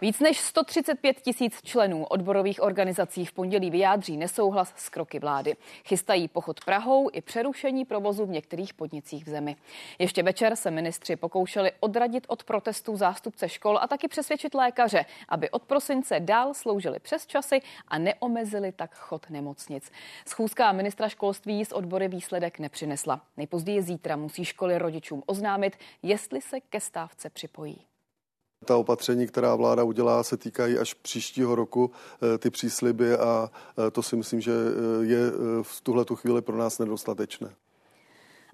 Víc než 135 tisíc členů odborových organizací v pondělí vyjádří nesouhlas s kroky vlády. Chystají pochod Prahou i přerušení provozu v některých podnicích v zemi. Ještě večer se ministři pokoušeli odradit od protestů zástupce škol a taky přesvědčit lékaře, aby od prosince dál sloužili přes časy a neomezili tak chod nemocnic. Schůzka ministra školství z odbory výsledek nepřinesla. Nejpozději zítra musí školy rodičům oznámit, jestli se ke stávce připojí. Ta opatření, která vláda udělá, se týkají až příštího roku, eh, ty přísliby a eh, to si myslím, že eh, je v tuhle chvíli pro nás nedostatečné.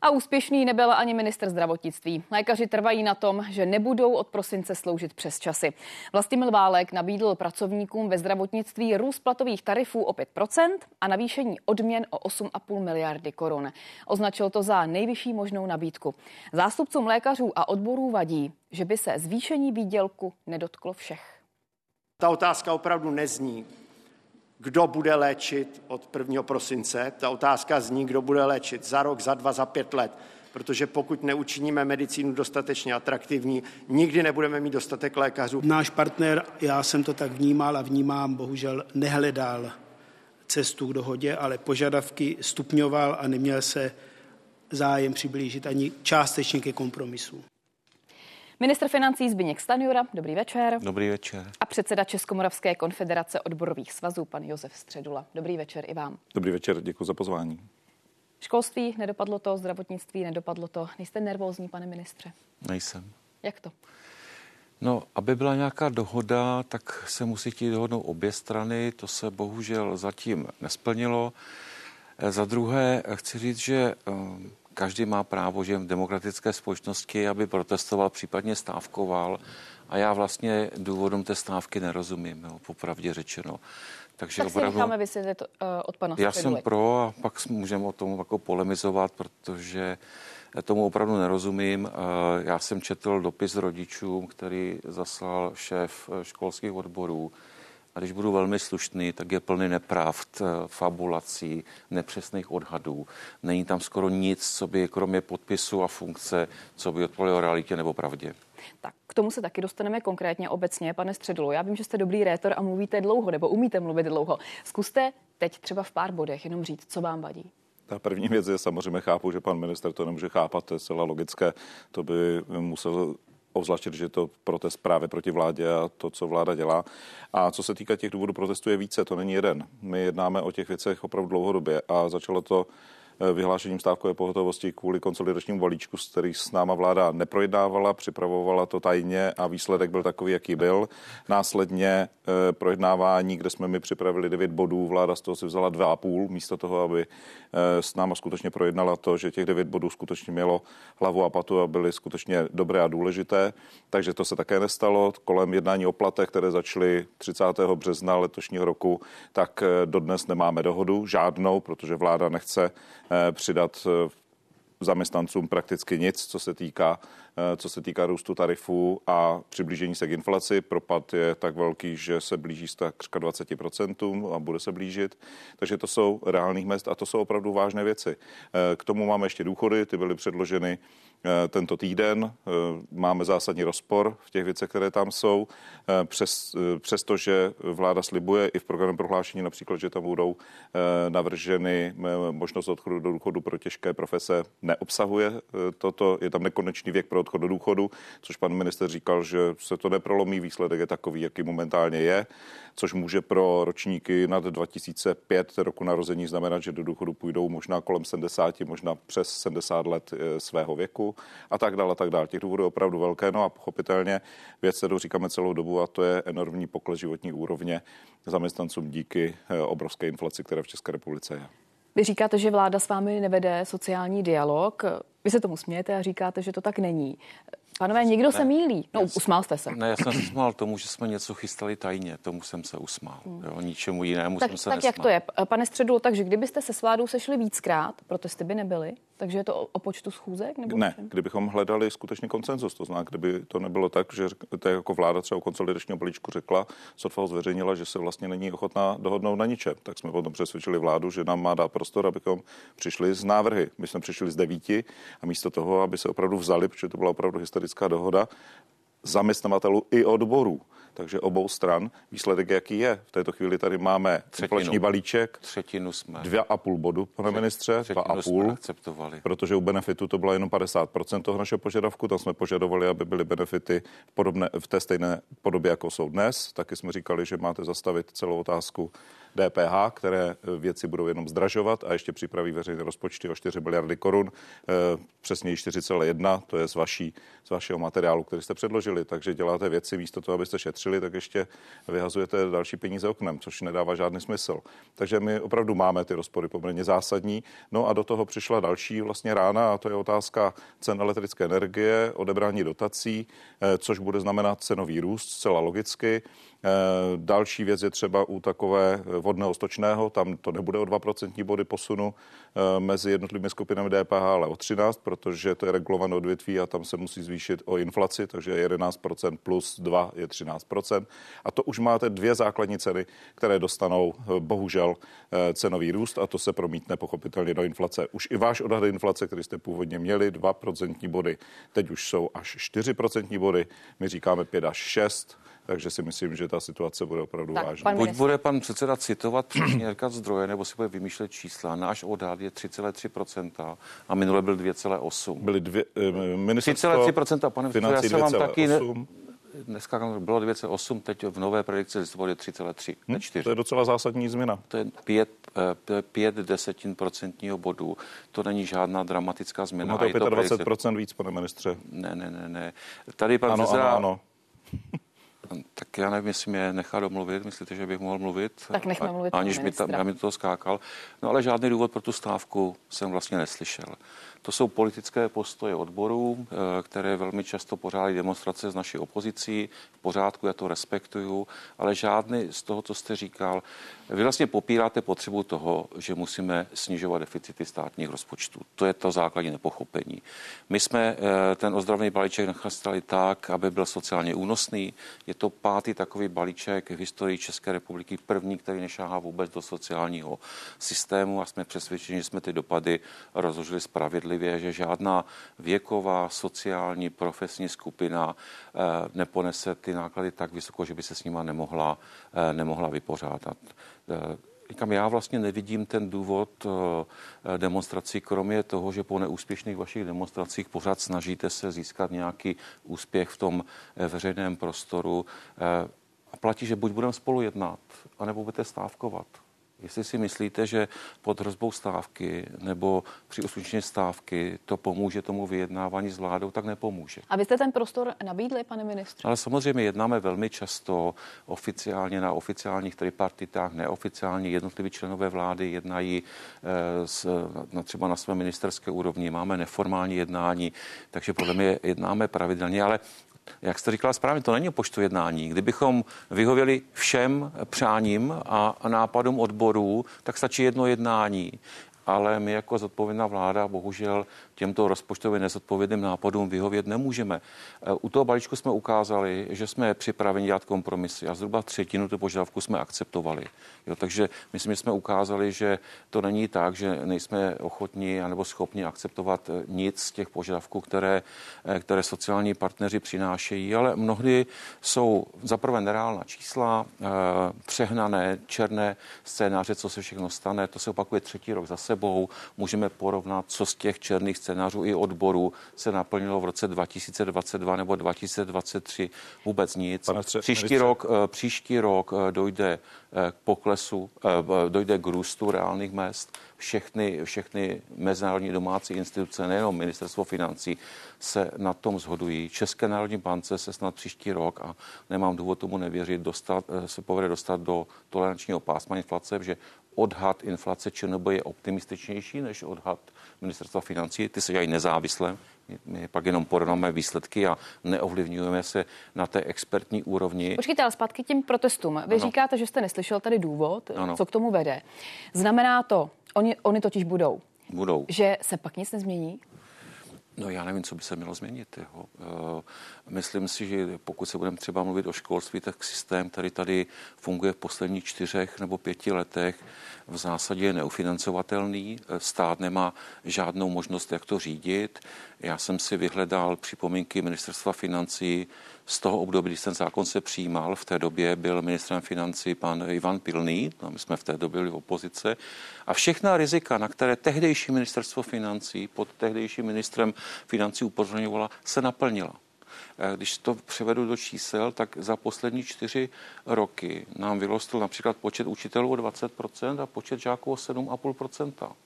A úspěšný nebyl ani minister zdravotnictví. Lékaři trvají na tom, že nebudou od prosince sloužit přes časy. Vlastimil Válek nabídl pracovníkům ve zdravotnictví růst platových tarifů o 5% a navýšení odměn o 8,5 miliardy korun. Označil to za nejvyšší možnou nabídku. Zástupcům lékařů a odborů vadí, že by se zvýšení výdělku nedotklo všech. Ta otázka opravdu nezní, kdo bude léčit od 1. prosince. Ta otázka zní, kdo bude léčit za rok, za dva, za pět let. Protože pokud neučiníme medicínu dostatečně atraktivní, nikdy nebudeme mít dostatek lékařů. Náš partner, já jsem to tak vnímal a vnímám, bohužel nehledal cestu k dohodě, ale požadavky stupňoval a neměl se zájem přiblížit ani částečně ke kompromisu. Ministr financí Zbigněk Stanjura, dobrý večer. Dobrý večer. A předseda Českomoravské konfederace odborových svazů, pan Josef Středula. Dobrý večer i vám. Dobrý večer, děkuji za pozvání. Školství nedopadlo to, zdravotnictví nedopadlo to. Nejste nervózní, pane ministře? Nejsem. Jak to? No, aby byla nějaká dohoda, tak se musí chtít dohodnout obě strany. To se bohužel zatím nesplnilo. Za druhé chci říct, že každý má právo, že v demokratické společnosti, aby protestoval, případně stávkoval. A já vlastně důvodům té stávky nerozumím, jo, popravdě řečeno. Takže tak opravdu, si necháme vysvětlit uh, od pana Já jsem pro a pak můžeme o tom jako polemizovat, protože tomu opravdu nerozumím. Uh, já jsem četl dopis rodičům, který zaslal šéf eh, školských odborů, a když budu velmi slušný, tak je plný nepravd, eh, fabulací, nepřesných odhadů. Není tam skoro nic, co by kromě podpisu a funkce, co by odpovědělo realitě nebo pravdě. Tak k tomu se taky dostaneme konkrétně obecně, pane Středulu. Já vím, že jste dobrý rétor a mluvíte dlouho, nebo umíte mluvit dlouho. Zkuste teď třeba v pár bodech jenom říct, co vám vadí. Ta první věc je samozřejmě chápu, že pan minister to nemůže chápat, to je celá logické. To by musel obzvláště, že je to protest právě proti vládě a to, co vláda dělá. A co se týká těch důvodů protestu, je více, to není jeden. My jednáme o těch věcech opravdu dlouhodobě a začalo to vyhlášením stávkové pohotovosti kvůli konsolidačnímu balíčku, s který s náma vláda neprojednávala, připravovala to tajně a výsledek byl takový, jaký byl. Následně eh, projednávání, kde jsme mi připravili 9 bodů, vláda z toho si vzala 2,5 místo toho, aby eh, s náma skutečně projednala to, že těch 9 bodů skutečně mělo hlavu a patu a byly skutečně dobré a důležité. Takže to se také nestalo. Kolem jednání o platech, které začaly 30. března letošního roku, tak dodnes nemáme dohodu, žádnou, protože vláda nechce Eh, přidat eh, zaměstnancům prakticky nic, co se týká, eh, co se týká růstu tarifů a přiblížení se k inflaci. Propad je tak velký, že se blíží takřka 20% a bude se blížit. Takže to jsou reálných mest a to jsou opravdu vážné věci. K tomu máme ještě důchody, ty byly předloženy Eh, tento týden. Eh, máme zásadní rozpor v těch věcech, které tam jsou, eh, přes, přestože vláda slibuje i v programu prohlášení například, že tam budou navrženy možnost odchodu do důchodu pro těžké profese, neobsahuje toto. Je tam nekonečný věk pro odchod do důchodu, což pan minister říkal, že se to neprolomí. Výsledek je takový, jaký momentálně je, což může pro ročníky nad 2005 roku narození znamenat, že do důchodu půjdou možná kolem 70, možná přes 70 let svého věku a tak dále, a tak dále. Těch důvodů je opravdu velké, no a pochopitelně věc, kterou říkáme celou dobu, a to je enormní pokles životní úrovně zaměstnancům díky eh, obrovské inflaci, která v České republice je. Vy říkáte, že vláda s vámi nevede sociální dialog. Vy se tomu smějete a říkáte, že to tak není. Panové, někdo ne, se mílí. No, já, usmál jste se. Ne, já jsem se smál tomu, že jsme něco chystali tajně. Tomu jsem se usmál. Hmm. Jo, ničemu jinému tak, jsem se Tak nesmál. jak to je? Pane Středu, takže kdybyste se s vládou sešli víckrát, protesty by nebyly, takže je to o, o počtu schůzek? Nebo ne, kdybychom hledali skutečně koncenzus, to znamená, kdyby to nebylo tak, že to jako vláda třeba u konsolidačního balíčku řekla, Sotfa zveřejnila, že se vlastně není ochotná dohodnout na ničem, tak jsme potom přesvědčili vládu, že nám má dát prostor, abychom přišli z návrhy. My jsme přišli z devíti a místo toho, aby se opravdu vzali, protože to byla opravdu historická dohoda, zaměstnavatelů i odborů takže obou stran. Výsledek, jaký je? V této chvíli tady máme inflační balíček. Třetinu jsme. Dvě a půl bodu, pane Třet, ministře. Dva a půl. akceptovali. Protože u benefitu to bylo jenom 50% toho našeho požadavku. Tam jsme požadovali, aby byly benefity v, podobné, v té stejné podobě, jako jsou dnes. Taky jsme říkali, že máte zastavit celou otázku DPH, které eh, věci budou jenom zdražovat a ještě připraví veřejné rozpočty o 4 miliardy korun, eh, přesně 4,1, to je z, vaší, z vašeho materiálu, který jste předložili. Takže děláte věci místo toho, abyste šetřili, tak ještě vyhazujete další peníze oknem, což nedává žádný smysl. Takže my opravdu máme ty rozpory poměrně zásadní. No a do toho přišla další vlastně rána a to je otázka cen elektrické energie, odebrání dotací, eh, což bude znamenat cenový růst zcela logicky. Další věc je třeba u takové vodného stočného, tam to nebude o 2% body posunu eh, mezi jednotlivými skupinami DPH, ale o 13, protože to je regulované odvětví a tam se musí zvýšit o inflaci, takže 11% plus 2 je 13%. A to už máte dvě základní ceny, které dostanou eh, bohužel cenový růst a to se promítne pochopitelně do inflace. Už i váš odhad inflace, který jste původně měli, 2% body, teď už jsou až 4% body, my říkáme 5 až 6, takže si myslím, že ta situace bude opravdu tak, vážná. Buď bude pan předseda citovat přesně říkat zdroje, nebo si bude vymýšlet čísla. Náš odhad je 3,3% a minule byl 2,8. Byly dvě, eh, ministerstvo 3,3%, pane předseda, já jsem vám taky... Ne, dneska bylo 2,8, teď v nové predikci listopadu je 3,3, hmm, 4. To je docela zásadní změna. To je 5, 5 eh, desetin procentního bodu. To není žádná dramatická změna. To je 25% víc, pane ministře. Ne, ne, ne, ne. Tady pan ano, předseda... Ano, ano. Und Tak já nevím, jestli mě nechá domluvit. Myslíte, že bych mohl mluvit? Tak nechme mluvit. Aniž mi, tam, mi to skákal. No ale žádný důvod pro tu stávku jsem vlastně neslyšel. To jsou politické postoje odborů, eh, které velmi často pořádají demonstrace s naší opozicí. V pořádku, já to respektuju, ale žádný z toho, co jste říkal, vy vlastně popíráte potřebu toho, že musíme snižovat deficity státních rozpočtů. To je to základní nepochopení. My jsme eh, ten ozdravný balíček nachastali tak, aby byl sociálně únosný. Je to pátý takový balíček v historii České republiky, první, který nešáhá vůbec do sociálního systému a jsme přesvědčeni, že jsme ty dopady rozložili spravedlivě, že žádná věková, sociální, profesní skupina eh, neponese ty náklady tak vysoko, že by se s nima nemohla, eh, nemohla vypořádat. Eh, říkám, já vlastně nevidím ten důvod eh, demonstrací, kromě toho, že po neúspěšných vašich demonstracích pořád snažíte se získat nějaký úspěch v tom eh, veřejném prostoru. A platí, že buď budeme spolu jednat, anebo budete stávkovat. Jestli si myslíte, že pod hrozbou stávky nebo při uskutečnění stávky to pomůže tomu vyjednávání s vládou, tak nepomůže. A vy jste ten prostor nabídli, pane ministře? Ale samozřejmě jednáme velmi často oficiálně na oficiálních tripartitách, neoficiálně jednotliví členové vlády jednají e, s, na, třeba na své ministerské úrovni, máme neformální jednání, takže podle mě jednáme pravidelně, ale jak jste říkala správně, to není o poštu jednání. Kdybychom vyhověli všem přáním a nápadům odborů, tak stačí jedno jednání ale my jako zodpovědná vláda bohužel těmto rozpočtově nezodpovědným nápadům vyhovět nemůžeme. E, u toho balíčku jsme ukázali, že jsme připraveni dělat kompromisy a zhruba třetinu toho požadavku jsme akceptovali. Jo, takže myslím, že jsme ukázali, že to není tak, že nejsme ochotní anebo schopni akceptovat e, nic z těch požadavků, které, e, které sociální partneři přinášejí, ale mnohdy jsou zaprvé nereálná čísla, přehnané černé scénáře, co se všechno stane. To se opakuje třetí rok za sebou. Můžeme porovnat, co z těch černých scénářů i odborů se naplnilo v roce 2022 nebo 2023 vůbec nic. Stře- příští, rok, eh, příští rok eh, dojde eh, k poklesu, dojde k růstu reálných mest. Všechny, všechny mezinárodní domácí instituce, nejenom ministerstvo financí, se na tom zhodují. České národní bance se snad příští rok, a nemám důvod tomu nevěřit, dostat, se povede dostat do tolerančního pásma inflace, že odhad inflace ČNB je optimističnější než odhad ministerstva financí. Ty se dělají nezávisle. My pak jenom porovnáme výsledky a neovlivňujeme se na té expertní úrovni. Počkejte, ale zpátky tím protestům. Vy ano. říkáte, že jste neslyšel tady důvod, ano. co k tomu vede. Znamená to, oni, oni totiž budou. Budou. Že se pak nic nezmění? No já nevím, co by se mělo změnit. Jeho. Eh, myslím si, že pokud se budeme třeba mluvit o školství, tak systém, který tady funguje v posledních čtyřech nebo pěti letech, v zásadě je neufinancovatelný. Eh, stát nemá žádnou možnost, jak to řídit. Já jsem si vyhledal připomínky ministerstva financí z toho období, kdy ten zákon se přijímal. V té době byl ministrem financí pan Ivan Pilný, no, my jsme v té době byli v opozice. A všechna rizika, na které tehdejší ministerstvo financí pod tehdejším ministrem financí upozorňovala, se naplnila. Eh, když to převedu do čísel, tak za poslední čtyři roky nám vyrostl například počet učitelů o 20% a počet žáků o 7,5%.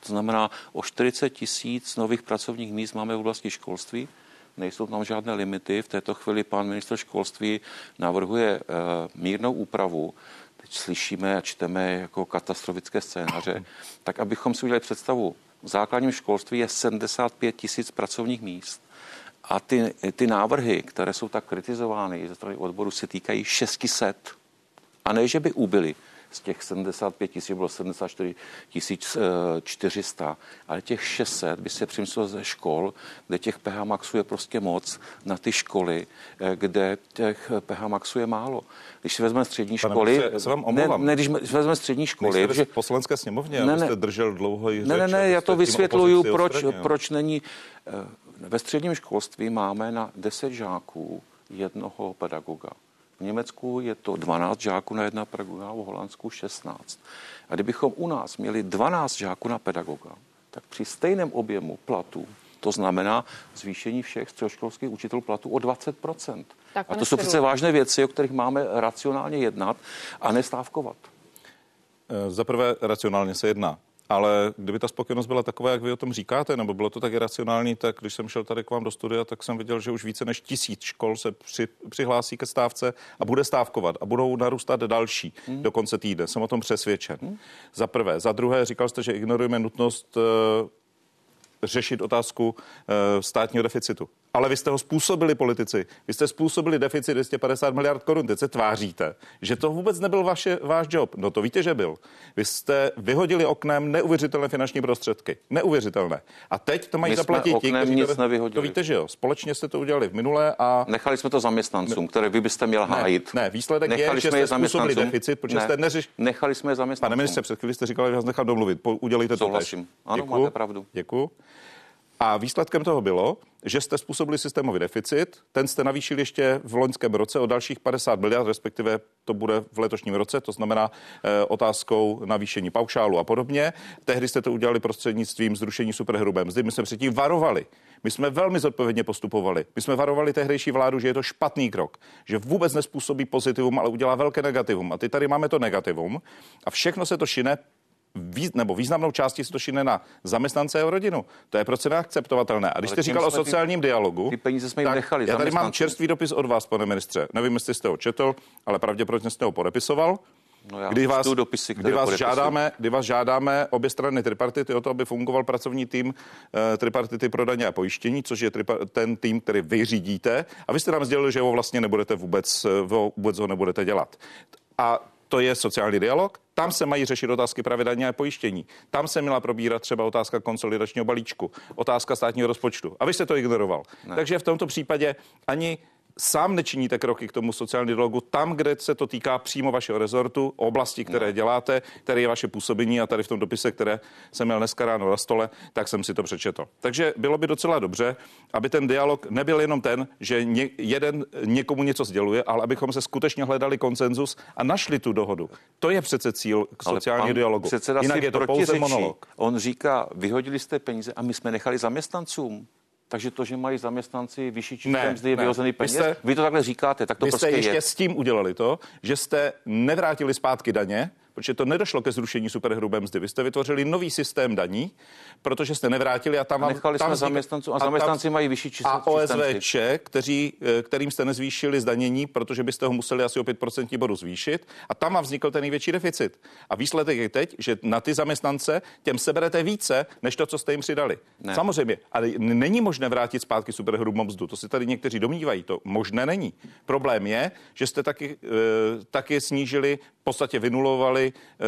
To znamená, o 40 tisíc nových pracovních míst máme v oblasti školství. Nejsou tam žádné limity. V této chvíli pan ministr školství navrhuje uh, mírnou úpravu. Teď slyšíme a čteme jako katastrofické scénáře. Tak abychom si udělali představu, v základním školství je 75 tisíc pracovních míst a ty, ty návrhy, které jsou tak kritizovány ze strany odboru, se týkají 600. A ne, že by ubyly z těch 75 tisíc, bylo 74 400, ale těch 600 by se přimyslo ze škol, kde těch PH Maxů je prostě moc, na ty školy, eh, kde těch PH Maxů je málo. Když si vezmeme střední Pane školy... se vám omlouvám. Ne, ne, když vezmeme střední školy... Nejste že, v poslanecké sněmovně, ne, ne, držel dlouho Ne, ne, ne, já to vysvětluju, proč, proč není... Eh, ve středním školství máme na 10 žáků jednoho pedagoga. V Německu je to 12 žáků na jedna pedagoga, v Holandsku 16. A kdybychom u nás měli 12 žáků na pedagoga, tak při stejném objemu platů to znamená zvýšení všech středoškolských učitelů platů o 20 tak, A to jsou přece vážné věci, o kterých máme racionálně jednat a nestávkovat. Eh, za prvé racionálně se jedná ale kdyby ta spokojenost byla taková, jak vy o tom říkáte, nebo bylo to tak iracionální, tak když jsem šel tady k vám do studia, tak jsem viděl, že už více než tisíc škol se při, přihlásí ke stávce a bude stávkovat a budou narůstat další hmm. do konce týdne. Jsem o tom přesvědčen. Hmm. Za prvé. Za druhé, říkal jste, že ignorujeme nutnost uh, řešit otázku uh, státního deficitu ale vy jste ho způsobili politici. Vy jste způsobili deficit 250 miliard korun. Teď se tváříte, že to vůbec nebyl vaše, váš job. No to víte, že byl. Vy jste vyhodili oknem neuvěřitelné finanční prostředky. Neuvěřitelné. A teď to mají My zaplatit ti, kteří nic to, nevyhodili. to víte, že jo. Společně jste to udělali v minulé a... Nechali jsme to zaměstnancům, které vy byste měl hájit. Ne, výsledek Nechali je, že jste způsobili deficit, protože ne. jste neřeš... Nechali jsme je zaměstnancům. Pane ministře, před chvíli jste říkali, že vás nechám domluvit. Udělejte to Souhlasím. Ano, Děkuju. máte pravdu. Děkuju. A výsledkem toho bylo, že jste způsobili systémový deficit, ten jste navýšili ještě v loňském roce o dalších 50 miliard, respektive to bude v letošním roce, to znamená e, otázkou navýšení paušálu a podobně. Tehdy jste to udělali prostřednictvím zrušení superhrubé mzdy. My jsme předtím varovali. My jsme velmi zodpovědně postupovali. My jsme varovali tehdejší vládu, že je to špatný krok, že vůbec nespůsobí pozitivum, ale udělá velké negativum. A ty tady máme to negativum a všechno se to šine výz, nebo významnou částí se to šine na zaměstnance a rodinu. To je prostě neakceptovatelné. A když jste říkal o sociálním ty, dialogu, ty peníze jsme jim nechali. Já tady mám čerstvý dopis od vás, pane ministře. Nevím, jestli jste ho četl, ale pravděpodobně jste ho podepisoval. No já kdy vás, dopisy, kdy, vás žádáme, kdy vás žádáme obě strany tripartity o to, aby fungoval pracovní tým uh, tripartity pro daně a pojištění, což je tripa, ten tým, který vy řídíte. A vy jste nám sdělili, že ho vlastně nebudete vůbec, uh, vůbec ho nebudete dělat. A to je sociální dialog. Tam se mají řešit otázky právě daně a pojištění. Tam se měla probírat třeba otázka konsolidačního balíčku, otázka státního rozpočtu. A vy jste to ignoroval. Ne. Takže v tomto případě ani sám nečiníte kroky k tomu sociálnímu dialogu tam, kde se to týká přímo vašeho rezortu, oblasti, které no. děláte, které je vaše působení a tady v tom dopise, které jsem měl dneska ráno na stole, tak jsem si to přečetl. Takže bylo by docela dobře, aby ten dialog nebyl jenom ten, že ně, jeden někomu něco sděluje, ale abychom se skutečně hledali konsenzus a našli tu dohodu. To je přece cíl sociálního dialogu. Jinak je to pouze monolog. On říká, vyhodili jste peníze a my jsme nechali zaměstnancům. Takže to, že mají zaměstnanci vyšší čisté mzdy, je vyhozený peněz. Vy, jste, vy to takhle říkáte, tak to vy prostě jste ještě je. s tím udělali to, že jste nevrátili zpátky daně, protože to nedošlo ke zrušení superhrubé mzdy. Vy jste vytvořili nový systém daní, protože jste nevrátili a tam vám... Nechali tam jsme zaměstnanců a, a zaměstnanci mají vyšší čisté A OSVČ, kteří, eh, kterým jste nezvýšili zdanění, protože byste ho museli asi o 5% bodu zvýšit a tam vám vznikl ten největší deficit. A výsledek je teď, že na ty zaměstnance těm seberete více, než to, co jste jim přidali. Ne. Samozřejmě, ale není možné vrátit zpátky superhrubou mzdu. To si tady někteří domnívají, to možné není. Problém je, že jste taky, e, taky snížili v podstatě vynulovali eh,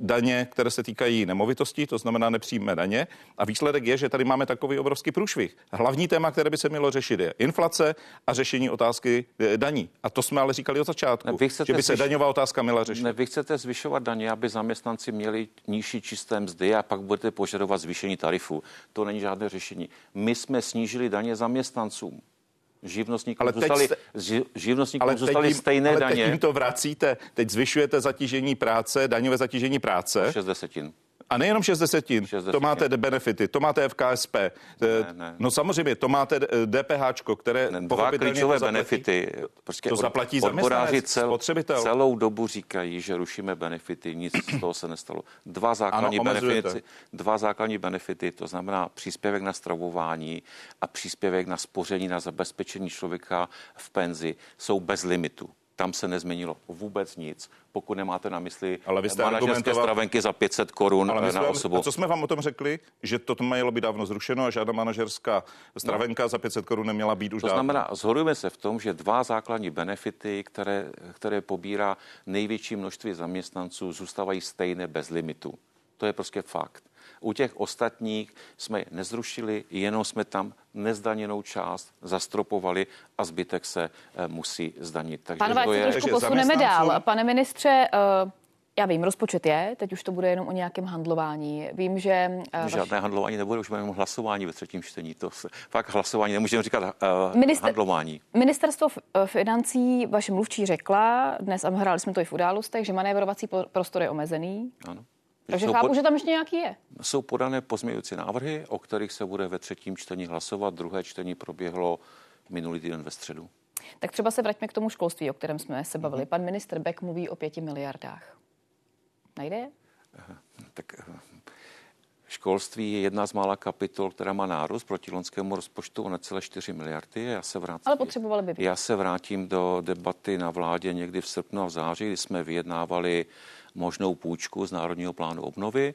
daně, které se týkají nemovitostí, to znamená nepřímé daně. A výsledek je, že tady máme takový obrovský průšvih. Hlavní téma, které by se mělo řešit, je inflace a řešení otázky eh, daní. A to jsme ale říkali od začátku, ne, že by se zvyš... daňová otázka měla řešit. Ne, vy chcete zvyšovat daně, aby zaměstnanci měli nižší čisté mzdy a pak budete požadovat zvýšení tarifu. To není žádné řešení. My jsme snížili daně zaměstnancům živnostníkům ale zůstali, jste, živnostníkům ale zůstali jim, stejné ale daně. teď jim to vracíte, teď zvyšujete zatížení práce, daňové zatížení práce. 6 desetin. A nejenom 6 desetin, 6 desetin. to máte benefity, to máte FKSP. Ne, ne. No samozřejmě, to máte DPH, které ne, Dva klíčové benefity. Prostě to zaplatí odboráři cel, spotřebitel. celou dobu říkají, že rušíme benefity, nic z toho se nestalo. Dva základní, ano, benefity, dva základní benefity, to znamená příspěvek na stravování a příspěvek na spoření, na zabezpečení člověka v penzi, jsou bez limitu tam se nezměnilo vůbec nic, pokud nemáte na mysli ale vy jste manažerské stravenky za 500 korun ale na osobu. A co jsme vám o tom řekli, že to mělo být dávno zrušeno a žádná manažerská stravenka no. za 500 korun neměla být už To dávno. znamená, zhodujeme se v tom, že dva základní benefity, které, které pobírá největší množství zaměstnanců, zůstávají stejné bez limitu. To je prostě fakt. U těch ostatních jsme je nezrušili, jenom jsme tam nezdaněnou část zastropovali a zbytek se eh, musí zdanit. Takže Pánové, to je, trošku posuneme dál. Pane ministře, uh... Já vím, rozpočet je, teď už to bude jenom o nějakém handlování. Vím, že... Uh, Žádné vaš... handlování nebude, už budeme hlasování ve třetím čtení. To se, fakt hlasování, nemůžeme říkat uh, Minister, handlování. Ministerstvo financí, vaše mluvčí řekla, dnes a hráli jsme to i v událostech, že manévrovací prostor je omezený. Ano. Takže jsou chápu, pod... že tam ještě nějaký je. Jsou podané pozměňující návrhy, o kterých se bude ve třetím čtení hlasovat. Druhé čtení proběhlo minulý týden ve středu. Tak třeba se vraťme k tomu školství, o kterém jsme se bavili. Pan minister Beck mluví o pěti miliardách. Najde je? Tak eh, Školství je jedna z mála kapitol, která má nárůst proti loňskému rozpočtu o necelé 4 miliardy. Já se vrátím, Ale potřebovali by být. Já se vrátím do debaty na vládě někdy v srpnu a v září, kdy jsme vyjednávali možnou půjčku z Národního plánu obnovy,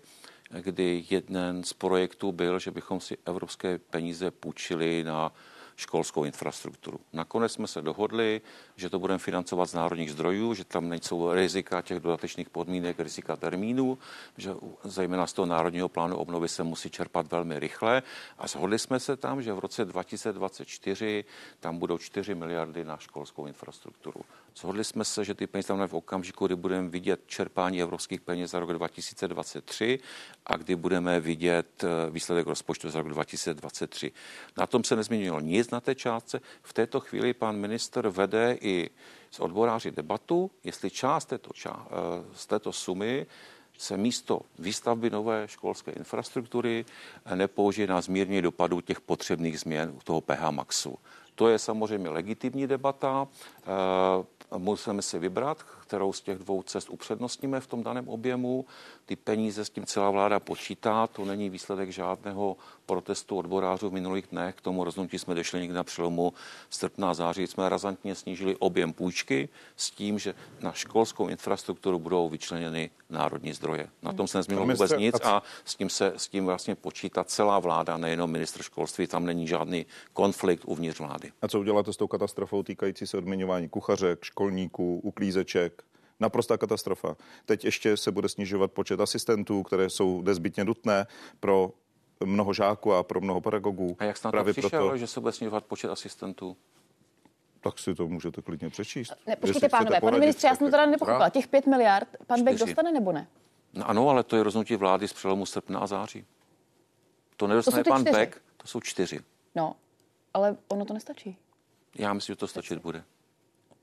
kdy jeden z projektů byl, že bychom si evropské peníze půjčili na školskou infrastrukturu. Nakonec jsme se dohodli, že to budeme financovat z národních zdrojů, že tam nejsou rizika těch dodatečných podmínek, rizika termínů, že zejména z toho národního plánu obnovy se musí čerpat velmi rychle. A shodli jsme se tam, že v roce 2024 tam budou 4 miliardy na školskou infrastrukturu. Shodli jsme se, že ty peníze tam v okamžiku, kdy budeme vidět čerpání evropských peněz za rok 2023 a kdy budeme vidět eh, výsledek rozpočtu za rok 2023. Na tom se nezměnilo nic na té částce. V této chvíli pan minister vede i s odboráři debatu, jestli část této, část, eh, z této sumy se místo výstavby nové školské infrastruktury nepoužije na zmírnění dopadů těch potřebných změn toho PH Maxu. To je samozřejmě legitimní debata. Eh, musíme si vybrat, kterou z těch dvou cest upřednostníme v tom daném objemu. Ty peníze s tím celá vláda počítá, to není výsledek žádného protestu odborářů v minulých dnech. K tomu rozhodnutí jsme došli někdy na přelomu srpna a září. Jsme razantně snížili objem půjčky s tím, že na školskou infrastrukturu budou vyčleněny národní zdroje. Na tom se nezměnilo vůbec nic a s tím se s tím vlastně počítá celá vláda, nejenom ministr školství. Tam není žádný konflikt uvnitř vlády. A co uděláte s tou katastrofou týkající se odměňování kuchařek, školníků, uklízeček? Naprostá katastrofa. Teď ještě se bude snižovat počet asistentů, které jsou nezbytně nutné pro mnoho žáků a pro mnoho pedagogů. A jak snad to přišel, proto... že se bude snižovat počet asistentů? Tak si to můžete klidně přečíst. Ne, počkejte, pánové, pane ministře, já jsem to teda nepochopila. Těch pět miliard pan Beck dostane nebo ne? No ano, ale to je rozhodnutí vlády z přelomu srpna a září. To nedostane to pan čtyři. Beck, to jsou čtyři. No, ale ono to nestačí. Já myslím, že to stačit bude.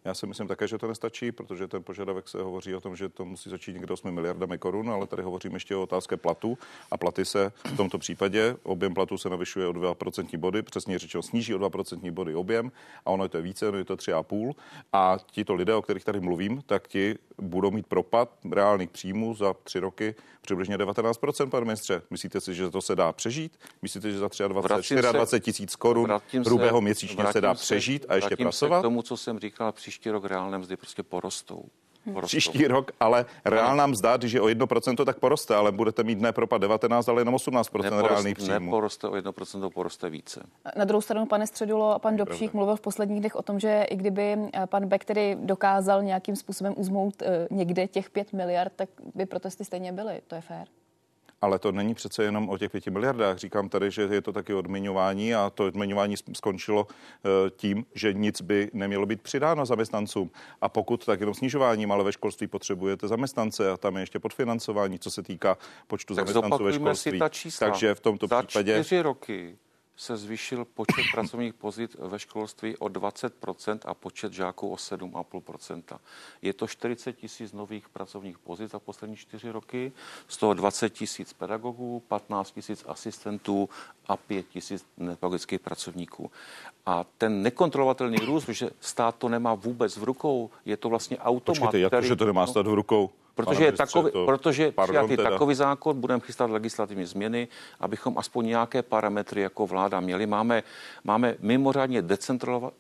Já si myslím také, že to nestačí, protože ten požadavek se hovoří o tom, že to musí začít někde 8 miliardami korun, ale tady hovoříme ještě o otázce platu a platy se v tomto případě, objem platu se navyšuje o 2% body, přesně řečeno sníží o 2% body objem a ono je to více, ono je to 3,5 a tito lidé, o kterých tady mluvím, tak ti budou mít propad reálných příjmů za tři roky přibližně 19%, pane ministře. Myslíte si, že to se dá přežít? Myslíte, že za 23, 24 tisíc korun hrubého měsíčně se dá přežít a ještě pracovat? K tomu, co jsem říkal, příští rok reálné mzdy prostě porostou. porostou. příští rok, ale reálná mzda, když je o 1%, tak poroste, ale budete mít ne propad 19, ale jenom 18% Neporost, reálný příjmu. Neporoste o 1%, poroste více. Na druhou stranu, pane Středulo, pan Dobšík mluvil v posledních dnech o tom, že i kdyby eh, pan Beck tedy dokázal nějakým způsobem uzmout eh, někde těch 5 miliard, tak by protesty stejně byly. To je fér. Ale to není přece jenom o těch pěti miliardách. Říkám tady, že je to taky odměňování a to odměňování skončilo eh, tím, že nic by nemělo být přidáno zaměstnancům. A pokud tak jenom snižováním, ale ve školství potřebujete zaměstnance a tam je ještě podfinancování, co se týká počtu tak zaměstnanců ve školství. Si ta čísla. Takže v tomto Za případě... čtyři roky se zvýšil počet pracovních pozit ve školství o 20% a počet žáků o 7,5%. Je to 40 tisíc nových pracovních pozic za poslední čtyři roky, z toho 20 tisíc pedagogů, 15 tisíc asistentů a 5 tisíc nepedagogických pracovníků. A ten nekontrolovatelný růst, že stát to nemá vůbec v rukou, je to vlastně automat. Počkejte, jak který, to, že to nemá stát v rukou? Protože je takový, to, protože přijatý takový zákon, budeme chystat legislativní změny, abychom aspoň nějaké parametry jako vláda měli. Máme, máme mimořádně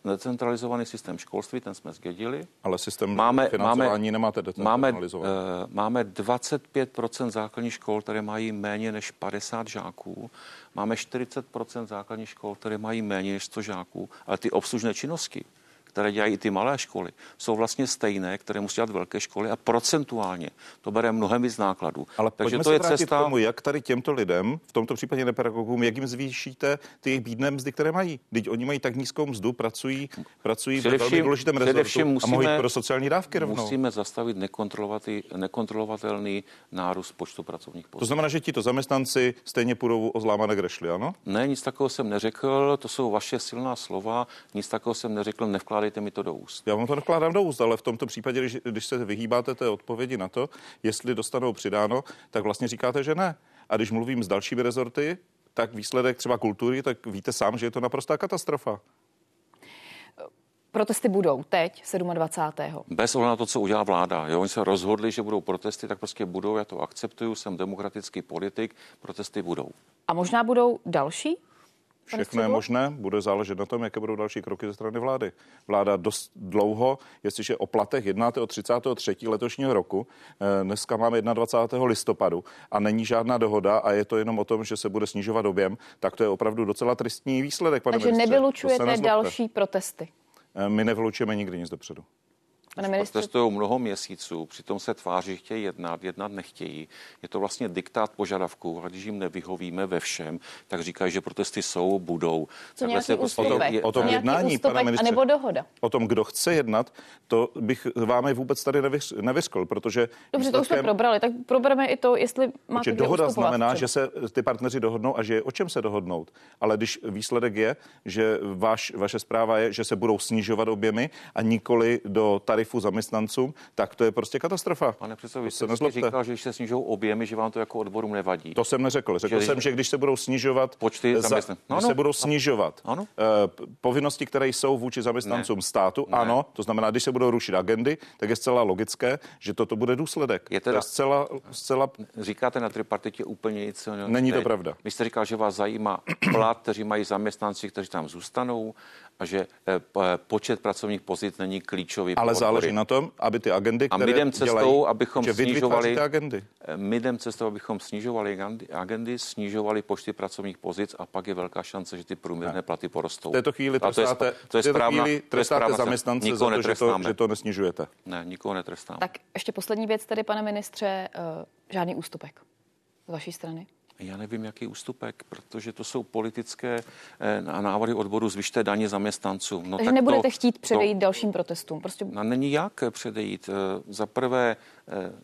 decentralizovaný systém školství, ten jsme zdědili. Ale systém máme, financování máme, nemáte decentralizovaný. Máme, uh, máme 25% základních škol, které mají méně než 50 žáků. Máme 40% základních škol, které mají méně než 100 žáků, ale ty obslužné činnosti, které dělají i ty malé školy, jsou vlastně stejné, které musí dělat velké školy a procentuálně to bere mnohem víc nákladů. Ale Takže to je cesta. K tomu, jak tady těmto lidem, v tomto případě nepedagogům, jak jim zvýšíte ty jejich bídné mzdy, které mají. Teď oni mají tak nízkou mzdu, pracují, pracují ve velmi důležitém rezortu musíme, a mohou pro sociální dávky rovnou. Musíme zastavit nekontrolovatelný nárůst počtu pracovních postů. To znamená, že ti to zaměstnanci stejně půjdou o zlámané grešly, ano? Ne, nic takového jsem neřekl, to jsou vaše silná slova, nic takového jsem neřekl, nevkládám nevkládejte mi to do úst. Já vám to nevkládám do úst, ale v tomto případě, když, když se vyhýbáte té odpovědi na to, jestli dostanou přidáno, tak vlastně říkáte, že ne. A když mluvím s dalšími rezorty, tak výsledek třeba kultury, tak víte sám, že je to naprostá katastrofa. Protesty budou teď, 27. Bez ohledu na to, co udělá vláda. Jo, oni se rozhodli, že budou protesty, tak prostě budou, já to akceptuju, jsem demokratický politik, protesty budou. A možná budou další? Všechno je možné, bude záležet na tom, jaké budou další kroky ze strany vlády. Vláda dost dlouho, jestliže o platech jednáte o 33. letošního roku, eh, dneska máme 21. listopadu a není žádná dohoda a je to jenom o tom, že se bude snižovat objem, tak to je opravdu docela tristní výsledek, pane Takže ministře. nevylučujete další protesty? Eh, my nevylučujeme nikdy nic dopředu. Pane ministře... Protestují mnoho měsíců, přitom se tváří, chtějí jednat, jednat nechtějí. Je to vlastně diktát požadavků a když jim nevyhovíme ve všem, tak říkají, že protesty jsou, budou. Co nějaký ústupek, o tom, o tom jednání, pane ministře, nebo dohoda. O tom, kdo chce jednat, to bych vám vůbec tady nevyřkl, protože... Dobře, to už jsme probrali, tak probereme i to, jestli máte dohoda znamená, že se ty partneři dohodnou a že je o čem se dohodnout. Ale když výsledek je, že vaš, vaše zpráva je, že se budou snižovat objemy a nikoli do tarif tarifu zaměstnancům, tak to je prostě katastrofa. Pane předsedo, vy jste říkal, že když se snižují objemy, že vám to jako odborům nevadí. To jsem neřekl. Řekl že, jsem, že když se budou snižovat počty zaměstnanců, no, no, se budou snižovat ano. Uh, povinnosti, které jsou vůči zaměstnancům ne. státu, ne. ano, to znamená, když se budou rušit agendy, tak je zcela logické, že toto bude důsledek. Je teda, to je zcela, zcela... Říkáte na tripartitě úplně nic. Není to pravda. Vy jste říkal, že vás zajímá plat, kteří mají zaměstnanci, kteří tam zůstanou a že eh, počet pracovních pozic není klíčový. Ale záleží na tom, aby ty agendy, které a my jdem cestou, dělají, abychom že snižovali agendy. Eh, my jdem cestou, abychom snižovali agendy, snižovali počty pracovních pozic a pak je velká šance, že ty průměrné platy porostou. V této chvíli trestáte, to je, správná, chvíli trestáte zaměstnance za to, že to, že to nesnižujete. Ne, nikoho netrestáme. Tak ještě poslední věc tedy, pane ministře, žádný ústupek z vaší strany. Já nevím, jaký ústupek, protože to jsou politické eh, návrhy odboru zvyšte daně zaměstnanců. No, Takže tak nebudete to, chtít předejít to, dalším protestům? Prostě... No, není jak předejít. Eh, za prvé,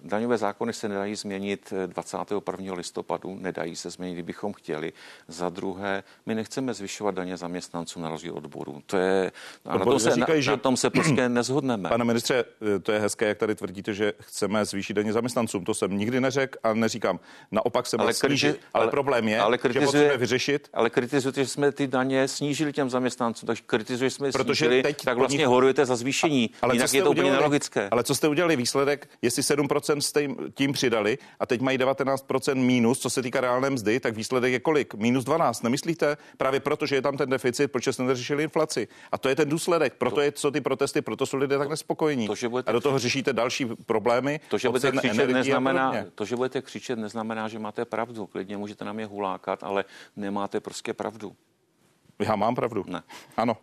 daňové zákony se nedají změnit 21. listopadu, nedají se změnit, kdybychom chtěli. Za druhé, my nechceme zvyšovat daně zaměstnancům na rozdíl odboru. To je, a na, tom se, říkají, na, že... na tom se prostě nezhodneme. Pane ministře, to je hezké, jak tady tvrdíte, že chceme zvýšit daně zaměstnancům. To jsem nikdy neřekl a neříkám. Naopak jsem ale snížit, ale, ale problém je, ale kritizuje, že potřebujeme vyřešit. Ale kritizujete, že jsme ty daně snížili těm zaměstnancům, takže kritizuje, že jsme je Protože snížili, teď tak vlastně nich... horujete za zvýšení. Ale Jinak je to udělali, úplně nelogické. Ale co jste udělali výsledek, jestli 7% jste tím přidali a teď mají 19% mínus, co se týká reálné mzdy, tak výsledek je kolik? Minus 12, nemyslíte? Právě proto, že je tam ten deficit, proč jste neřešili inflaci. A to je ten důsledek. Proto je, co ty protesty, proto jsou lidé tak nespokojení. To, že a do toho řešíte další problémy. To, že budete křičet, neznamená, to, že budete křičet, neznamená, že máte pravdu. Klidně můžete na mě hulákat, ale nemáte prostě pravdu. Já mám pravdu. Ne. Ano.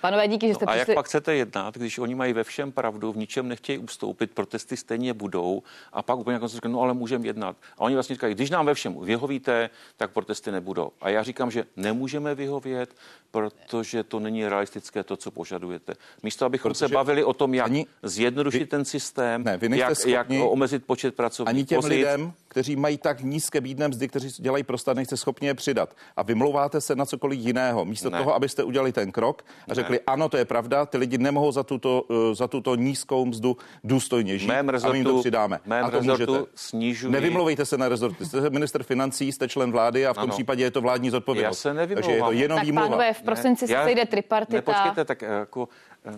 Panové, díky, že jste no, A přišli... jak pak chcete jednat, když oni mají ve všem pravdu, v ničem nechtějí ustoupit, protesty stejně budou a pak úplně jako no ale můžeme jednat. A oni vlastně říkají, když nám ve všem vyhovíte, tak protesty nebudou. A já říkám, že nemůžeme vyhovět, protože to není realistické to, co požadujete. Místo, abychom protože se bavili o tom, jak ani, zjednodušit vy, ten systém, ne, vy jak, jak omezit počet pracovních Ani těm pozic. lidem, kteří mají tak nízké bídné mzdy, kteří dělají prostat, nejste schopni je přidat. A vymlouváte se na cokoliv jiného. Místo ne. toho, abyste udělali ten krok a řekli, ne. ano, to je pravda, ty lidi nemohou za tuto, uh, za tuto nízkou mzdu důstojně žít mém rezortu, a my jim to přidáme. Mém a to můžete. Snižuji... Nevymlouvejte se na rezort. Jste minister financí, jste člen vlády a v tom ano. případě je to vládní zodpovědnost. Já se nevymlouvám. Takže je to jenom tak pánové, v prosinci se sejde tripartita. Ne, počkejte, tak eh, jako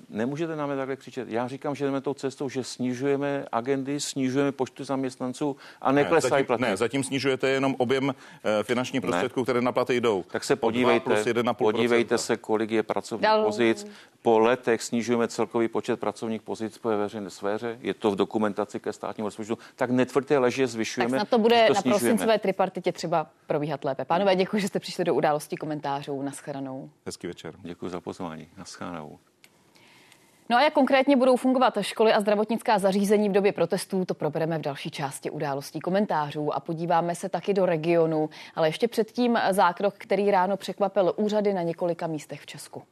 Nemůžete nám takhle křičet. Já říkám, že jdeme tou cestou, že snižujeme agendy, snižujeme počtu zaměstnanců a neklesají ne, platy. Ne, zatím snižujete jenom objem eh, finančních prostředků, které na platy jdou. Tak se podívejte, podívejte se, kolik je pracovních Dal... pozic. Po letech snižujeme celkový počet pracovních pozic ve veřejné sféře. Je to v dokumentaci ke státnímu rozpočtu. Tak netvrďte leže, zvyšujeme. Tak to bude to na prosincové tripartitě třeba probíhat lépe. Pánové, děkuji, že jste přišli do události komentářů. Naschledanou. Hezký večer. Děkuji za pozvání. Naschledanou. No a jak konkrétně budou fungovat školy a zdravotnická zařízení v době protestů, to probereme v další části událostí komentářů a podíváme se taky do regionu, ale ještě předtím zákrok, který ráno překvapil úřady na několika místech v Česku.